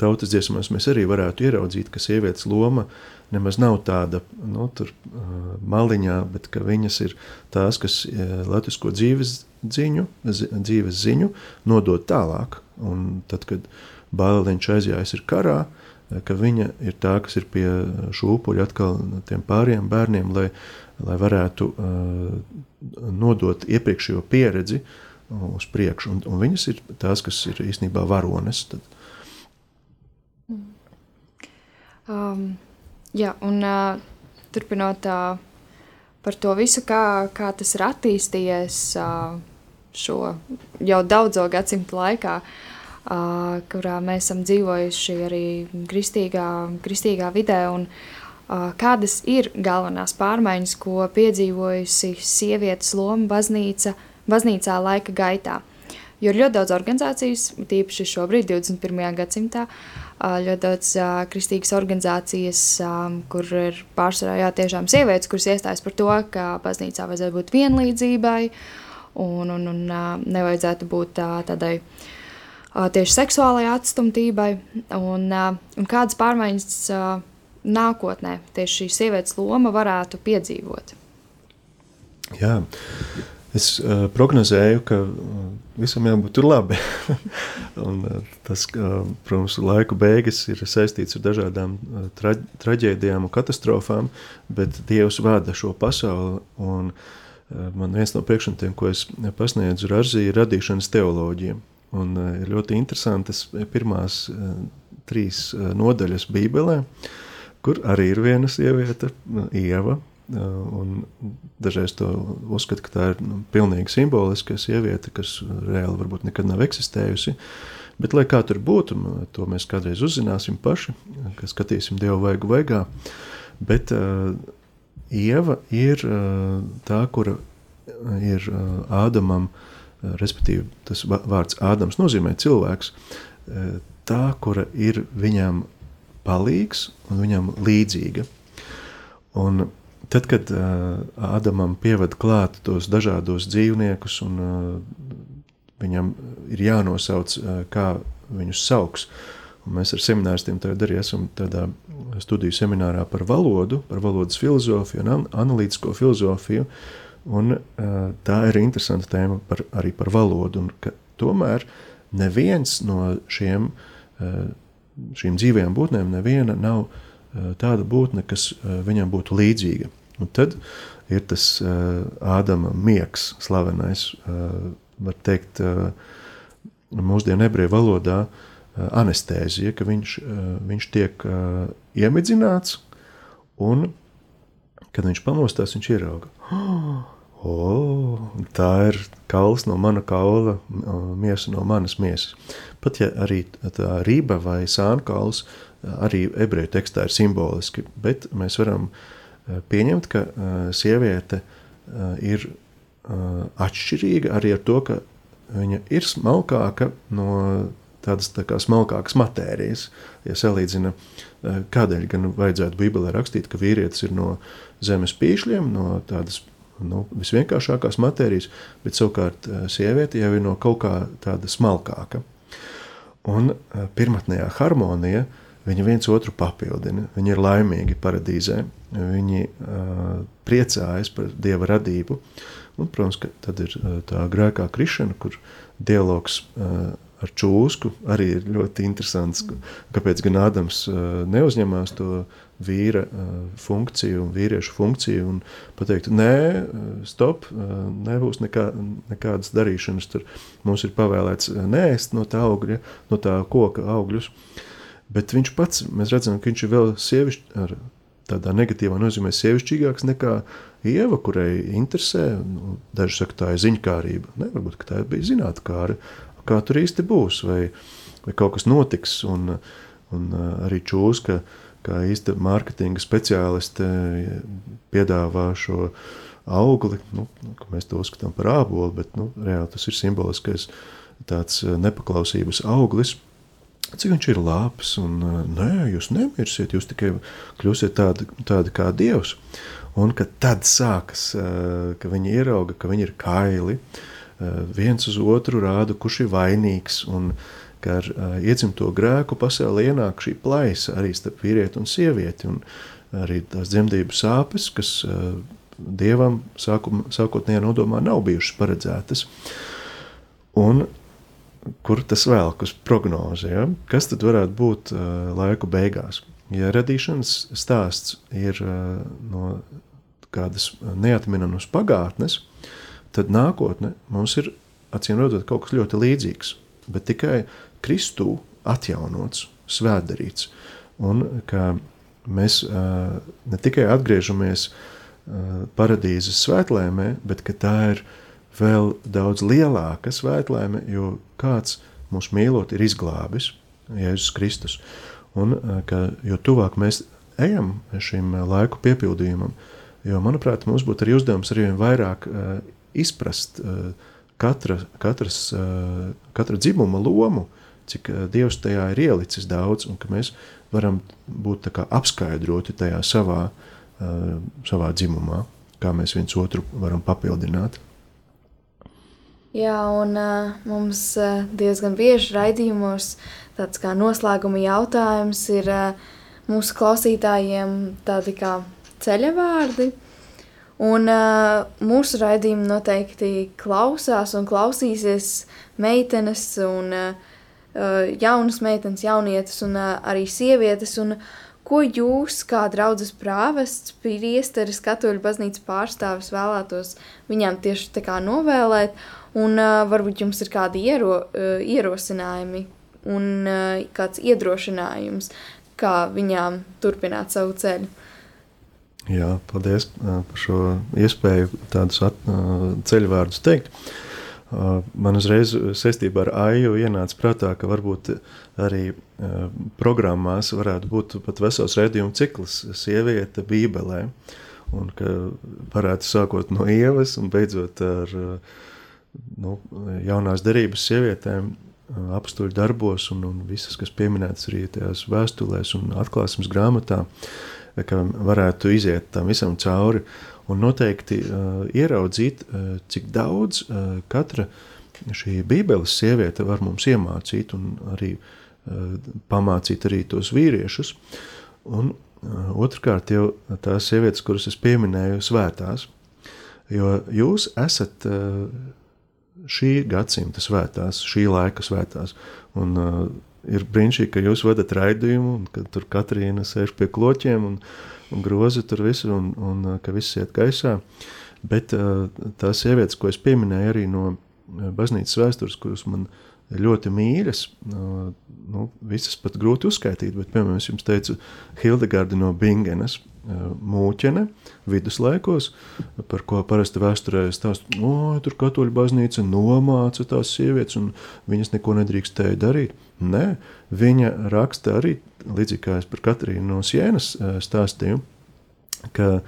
tautas dziesmās mēs arī varētu ieraudzīt, ka sievietes loma nemaz nav tāda nu, tur, maliņā, bet ka viņas ir tās, kas latvisko dzīves ziņu, dzīves ziņu nodot tālāk. Un tad, kad Bāliņš aizjājis ir karā, ka viņa ir tā, kas ir pie šūpuļa atkal tiem pāriem bērniem, lai, lai varētu nodot iepriekšējo pieredzi uz priekšu. Un, un viņas ir tās, kas ir īstenībā varones. Tad. Um, jā, un uh, turpinot uh, par to visu, kā, kā tas ir attīstījies uh, šo jau daudzo gadsimtu laikā. Uh, kurā mēs esam dzīvojuši arī kristīgā, kristīgā vidē. Un, uh, kādas ir galvenās pārmaiņas, ko piedzīvojusi sievietes loma baznīca, baznīcā laika gaitā? Jo ir ļoti daudz organizācijas, tīpaši šobrīd, 21. gadsimtā, ļoti daudz kristīgas organizācijas, kur ir pārsvarā jā, tiešām sievietes, kuras iestājas par to, ka baznīcā vajadzētu būt vienlīdzībai un, un, un nevajadzētu būt tādai tieši seksuālajai atstumtībai un, un kādas pārmaiņas nākotnē tieši šī sievietes loma varētu piedzīvot. Jā. Es uh, prognozēju, ka visam jābūt labi. un, uh, tas, uh, protams, laika beigas ir saistīts ar dažādām uh, tra traģēdijām un katastrofām, bet Dievs vada šo pasauli. Un, uh, man viens no priekšmetiem, ko es pasniedzu, ir Arzija radīšanas teoloģija. Un eh, ir ļoti interesantas pirmās eh, trīs eh, nodaļas Bībelē, kur arī ir viena sieviete, Ieva. Un dažreiz to uzskata, ka tā ir nu, pilnīgi simboliska sieviete, kas reāli varbūt nekad nav eksistējusi. Bet, lai kā tur būtu, to mēs kādreiz uzzināsim paši, kad skatīsim Dievu vaigu vaigā. Bet uh, Ieva ir uh, tā, kura ir uh, Ādamam uh, respektīvi tas vārds Ādams nozīmē cilvēks, e, tā, kura ir viņam palīgs un viņam līdzīga. Un tad, kad uh, Ādamam pievada klāt tos dažādos dzīvniekus, un uh, viņam ir jānosauc, uh, kā viņus sauks, un mēs ar semināristiem tagad arī esam tādā studiju seminārā par valodu, par valodas filozofiju un an analītisko filozofiju, Un, uh, tā ir interesanta tēma par, arī par valodu. Un, tomēr neviens no šiem, uh, šīm dzīvajām būtnēm, neviena nav tāda būtne, kas viņam būtu līdzīga. Un tad ir tas uh, Ādama miegs, slavenais, uh, var teikt, uh, mūsdienu ebreju valodā uh, anestēzija, ka viņš, uh, viņš tiek uh, iemidzināts un, kad viņš pamostās, viņš ierauga. Oh, O, tā ir kauls no mana kaula, miesa no manas miesas. Pat ja arī tā rība vai sānkauls arī ebreju tekstā ir simboliski, bet mēs varam eh, pieņemt, ka sieviete ir atšķirīga arī ar to, ka viņa ir smalkāka no tādas tā kā smalkākas matērijas. Ja salīdzina, kādēļ gan vajadzētu Bībelē rakstīt, ka vīrietis ir no zemes pīšļiem, no tādas nu, visvienkāršākās matērijas, bet savukārt sieviete jau ir no kaut kā tāda smalkāka. Un pirmotnējā harmonija viņi viens otru papildina. Viņi ir laimīgi paradīzē, viņi uh, priecājas par dieva radību. Un, protams, ka tad ir uh, tā grēkā krišana, kur dialogs uh, ar čūsku arī ir ļoti interesants. Kāpēc gan Ādams uh, neuzņemās to vīra uh, funkciju un vīriešu funkciju un pateikt, nē, stop, uh, nebūs nekā, nekādas darīšanas. Tur mums ir pavēlēts nēst no tā augļa, no tā koka augļus. Bet viņš pats, mēs redzam, ka viņš ir vēl sievišķi, ar tādā negatīvā nozīmē sievišķīgāks nekā Ieva, kurai interesē, nu, daži saka, tā ir ziņkārība. Ne, varbūt, tā bija zinātkāra, kā tur īsti būs, vai, vai kaut kas notiks, un, un arī čūska, kā īsta mārketinga speciāliste piedāvā šo augli, nu, ka mēs to uzskatām par ābolu, bet, nu, reāli tas ir simboliskais tāds nepaklausības auglis, cik viņš ir labs, un nē, jūs nemirsiet, jūs tikai kļūsiet tādi, tādi kā dievs. Un tad sākas, ka viņi ierauga, ka viņi ir kaili, viens uz otru rāda, kurš ir vainīgs, un ka ar iedzimto grēku pasaulē ienāk šī plaisa arī starp vīrieti un sievieti, un arī tās dzemdības sāpes, kas dievam sākum, sākotnējā nodomā nav bijušas paredzētas. Un kur tas velk uz prognozi. Ja? Kas tad varētu būt uh, laiku beigās? Ja radīšanas stāsts ir uh, no kādas neatminamas pagātnes, tad nākotne mums ir acīm redzot kaut kas ļoti līdzīgs, bet tikai Kristū atjaunots, svētdarīts. Un ka mēs uh, ne tikai atgriežamies uh, paradīzes svētlēmē, bet tā ir uh, vēl daudz lielāka svētlaime, jo kāds mūs mīlot ir izglābis, Jēzus Kristus. Un eh, ka, jo tuvāk mēs ejam šim eh, laiku piepildījumam, jo, manuprāt, mums būtu arī uzdevums arī vairāk uh, izprast uh, katra, katras, uh, katra dzimuma lomu, cik Dievs tajā ir ielicis daudz, un ka mēs varam būt apskaidroti tajā savā, savā dzimumā, kā mēs viens otru varam papildināt. Jā, un uh, mums uh, diezgan bieži raidījumos tāds kā noslēguma jautājums ir uh, mūsu klausītājiem tādi kā ceļavārdi. Un uh, mūsu raidījumu noteikti klausās un klausīsies meitenes un uh, jaunas meitenes, jaunietes un uh, arī sievietes. Un, ko jūs, kā draudzes prāvests, priesteris, katoļu baznīcas pārstāvis vēlētos viņām tieši tā kā novēlēt? Un uh, varbūt jums ir kādi iero, uh, ierosinājumi un uh, kāds iedrošinājums, kā viņām turpināt savu ceļu. Jā, paldies par šo iespēju tādus at, uh, ceļu vārdus teikt. Man uzreiz saistībā ar AIU ienāca prātā, ka varbūt arī programmās varētu būt pat vesels redzējuma cikls sieviete bībelē, un ka varētu sākot no ievas un beidzot ar uh, nu, jaunās derības sievietēm, apstuļu darbos un, un visas, kas pieminētas arī tajās vēstulēs un atklāsmes grāmatā, ka varētu iziet tam visam cauri un noteikti uh, ieraudzīt, uh, cik daudz uh, katra šī bībeles sieviete var mums iemācīt un arī uh, pamācīt arī tos vīriešus. Un uh, otrkārt jau tās sievietes, kuras es pieminēju, svētās, jo jūs esat uh, šī gadsimta svētās, šī laika svētās. Un, uh, ir brīnišķīgi, ka jūs vadat raidījumu, un ka tur Katrīna sēž pie kloķiem un, un groza tur visu, un, un uh, ka viss iet gaisā. Bet uh, tās sievietes, ko es pieminēju arī no uh, baznīcas vēstures, kuras man ļoti mīļas, nu, visas pat grūti uzskaitīt, bet, piemēram, es jums teicu, Hildegarda no Bingenas, mūķene viduslaikos, par ko parasti vēsturē stāsta, no tur katoļu baznīca nomāca tās sievietes, un viņas neko nedrīkstēja darīt. Nē, viņa raksta arī, līdzīgi kā es par Katrīnu no Sienas stāstīju, ka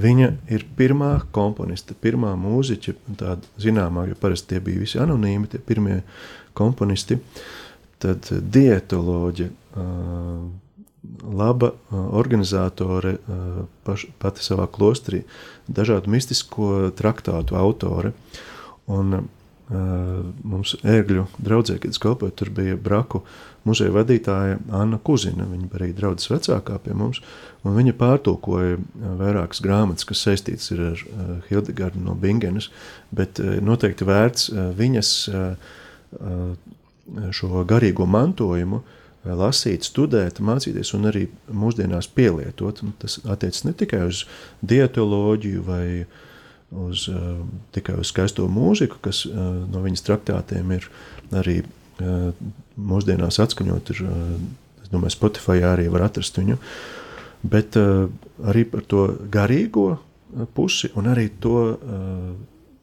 viņa ir pirmā komponiste, pirmā mūziķa, tāda zināmā, jo parasti tie bija visi anonīmi, tie pirmie komponisti, tad dietoloģi, laba organizatore, paš, pati savā klosterī, dažādu mistisko traktātu autore. Un, mums ērgļu draudzē, kad es kalpoju, tur bija braku muzeja vadītāja Anna Kuzina. Viņa arī draudzes vecākā pie mums, un viņa pārtulkoja vairākas grāmatas, kas saistītas ar Hildegardu no Bingenes, bet noteikti vērts viņas šo garīgo mantojumu uh, lasīt, studēt, mācīties un arī mūsdienās pielietot. Un tas attiecas ne tikai uz dietoloģiju vai uz, uh, tikai uz skaisto mūziku, kas uh, no viņas traktātiem ir arī uh, mūsdienās atskaņot. Ir, es domāju, Spotify arī var atrast viņu, bet arī par to garīgo pusi un arī to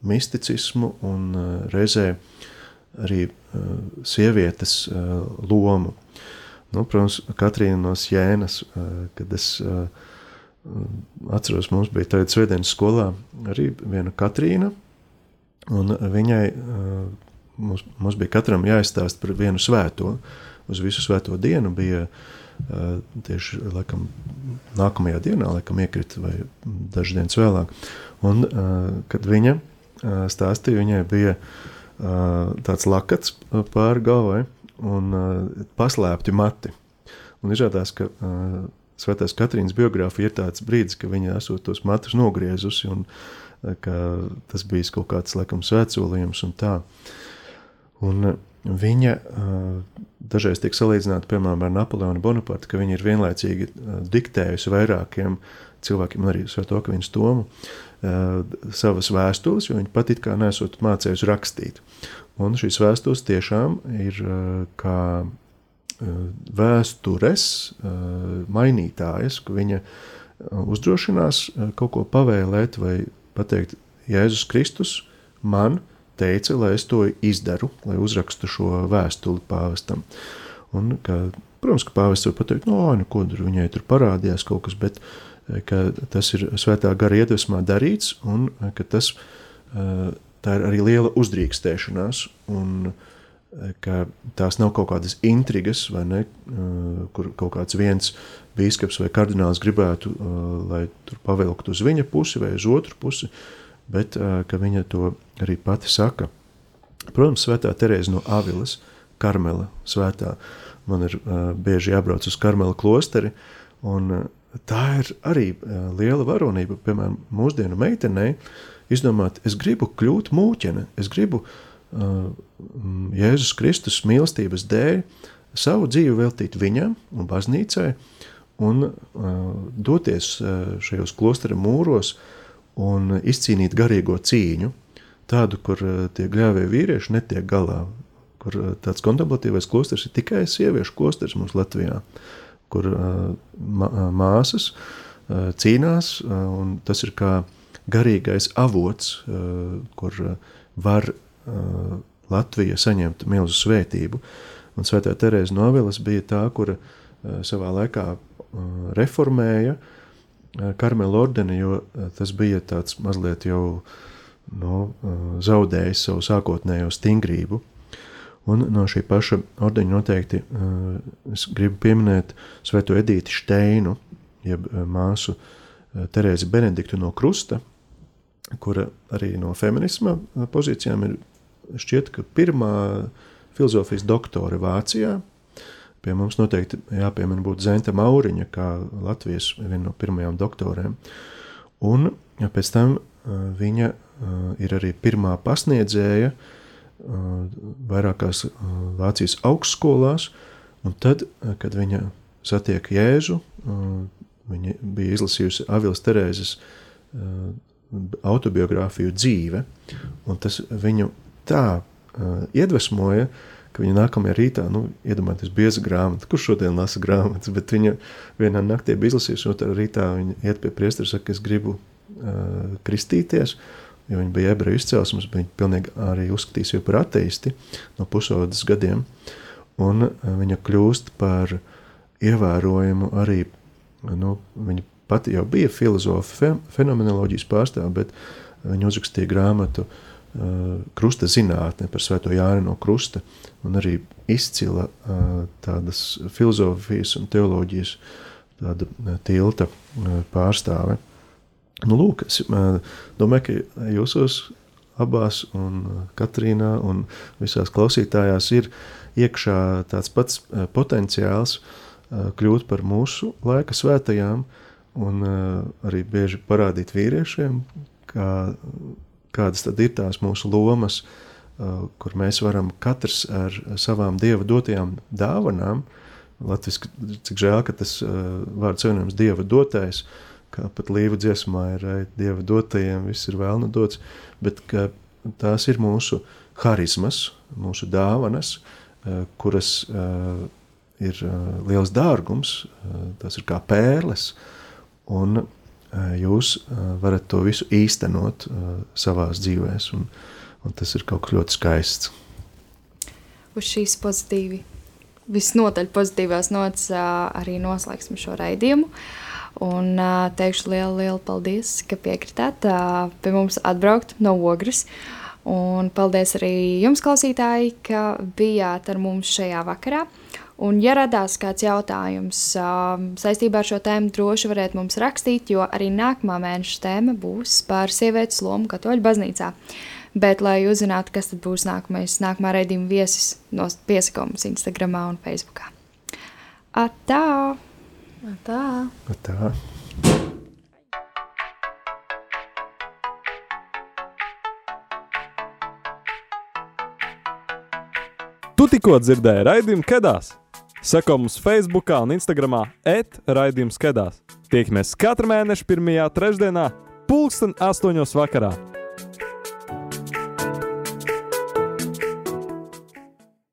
misticismu un reizē arī sievietes uh, lomu. Nu, protams, Katrīna no Jēnas, kad es atceros, mums bija tāda svētdienas skolā arī viena Katrīna, un viņai mums, mums bija katram jāizstāst par vienu svēto. Uz visu svēto dienu bija tieši laikam, nākamajā dienā, laikam, iekrita vai dažas dienas vēlāk. Un, kad viņa stāstīja, viņai bija tāds lakats pāri galvai un paslēpti mati. Un izrādās, ka Svētās Katrīnas biogrāfija ir tāds brīdis, ka viņa esot tos matus nogriezusi, un tas bija kaut kāds, laikam, svētsolījums un tā. Un viņa dažreiz tiek salīdzināta, piemēram, ar Napoleonu Bonapartu, ka viņa ir vienlaicīgi diktējusi vairākiem cilvēkiem, arī Svēto Akviņas Tomu, savas vēstules, jo viņa pat it kā nesot mācējusi rakstīt. Un šīs vēstules tiešām ir kā vēstures mainītājas, ka viņa uzdrošinās kaut ko pavēlēt vai pateikt, Jēzus Kristus man teica, lai es to izdaru, lai uzrakstu šo vēstuli pāvestam. Un, ka, protams, ka pāvests var pateikt, no, nu, ko tur viņai tur parādījās kaut kas, bet tas ir svētā gara iedvesmā darīts un ka tas tā ir arī liela uzdrīkstēšanās, un ka tās nav kaut kādas intrigas, vai ne, kur kaut kāds viens bīskaps vai kardināls gribētu, lai tur pavilktu uz viņa pusi vai uz otru pusi, bet ka viņa to arī pati saka. Protams, svētā Terēza no Avilas, Karmela svētā, man ir bieži jābrauc uz Karmela klosteri, un tā ir arī liela varonība, piemēram, mūsdienu meitenei, izdomāt, es gribu kļūt mūķene, es gribu uh, Jēzus Kristus mīlestības dēļ savu dzīvi veltīt viņam un baznīcai un uh, doties uh, šajos klostera mūros un izcīnīt garīgo cīņu, tādu, kur uh, tie gļēvie vīrieši netiek galā, kur uh, tāds kontemplatīvais klosters ir tikai sieviešu klosters mums Latvijā, kur māsas cīnās, un tas ir kā garīgais avots, kur var Latvija saņemt milzu svētību. Un Svētā Terēza Novelas bija tā, kura savā laikā reformēja Karmela ordeni, jo tas bija tāds mazliet jau no, zaudējis savu sākotnējo stingrību. Un no šī paša ordeņa noteikti es gribu pieminēt Svēto Edīti Steinu, jeb māsu Terēzi Benediktu no Krusta, kura arī no feminisma pozīcijām ir šķiet, ka pirmā filozofijas doktore Vācijā. Pie mums noteikti jāpiemina būtu Zenta Mauriņa, kā Latvijas viena no pirmajām doktorēm. Un pēc tam viņa ir arī pirmā pasniedzēja vairākās Vācijas augstskolās, un tad, kad viņa satiek Jēzu, viņa bija izlasījusi Avils Terēzes autobiogrāfiju dzīve, un tas viņu tā uh, iedvesmoja, ka viņa nākamajā rītā, nu, iedomājieties, bieza grāmata, kurš šodien lasa grāmatas, bet viņa vienā naktī bija izlasījusi, un otrā rītā viņa iet pie priestera un saka, es gribu uh, kristīties, jo viņa bija ebreju izcelsmes, bet viņa pilnīgi arī uzskatīs jau par ateisti no pusaudas gadiem, un uh, viņa kļūst par ievērojumu arī, nu, viņa pati jau bija filozofa, fe, fenomenoloģijas pārstāve, bet viņa uzrakstīja grāmatu uh, Krusta zinātne par Svēto Jāni no Krusta, un arī izcila uh, tādas filozofijas un teoloģijas tāda tilta uh, pārstāve. Nu, lūk, es uh, domāju, ka jūsos abās, un uh, Katrīnā, un visās klausītājās ir iekšā tāds pats uh, potenciāls uh, kļūt par mūsu laika svētajām, un uh, arī bieži parādīt vīriešiem, kā, kādas tad ir tās mūsu lomas, uh, kur mēs varam katrs ar savām dieva dotajām dāvanām, latviski, cik žēl, ka tas uh, vārds savienojums dieva dotais, kā pat līva dziesmā ir dieva dotajiem, viss ir vēlna dots, bet tās ir mūsu harizmas, mūsu dāvanas, uh, kuras uh, ir uh, liels dārgums, uh, tas ir kā pērles, un uh, jūs uh, varat to visu īstenot uh, savās dzīvēs, un, un tas ir kaut kas ļoti skaists. Uz šīs pozitīvi, visnotaļ pozitīvās nots arī noslēgsim šo raidījumu. Un ā, teikšu lielu, lielu paldies, ka piekritāt ā, pie mums atbraukt no ogres. Un paldies arī jums, klausītāji, ka bijāt ar mums šajā vakarā. Un, ja radās kāds jautājums um, saistībā ar šo tēmu, droši varat mums rakstīt, jo arī nākamā mēneša tēma būs par sievietes lomu Katoļu baznīcā. Bet, lai uzzinātu, kas tad būs nākamais, nākamā raidījuma viesis, no piesakojums Instagram un Facebook. Atā! Tā. Tā. Tu tikko dzirdēji raidījumu Kedās. Seko mums Facebook un Instagram etraidījums Kedās. Tiekamies katru mēnešu pirmajā trešdienā, pulksten astoņos vakarā.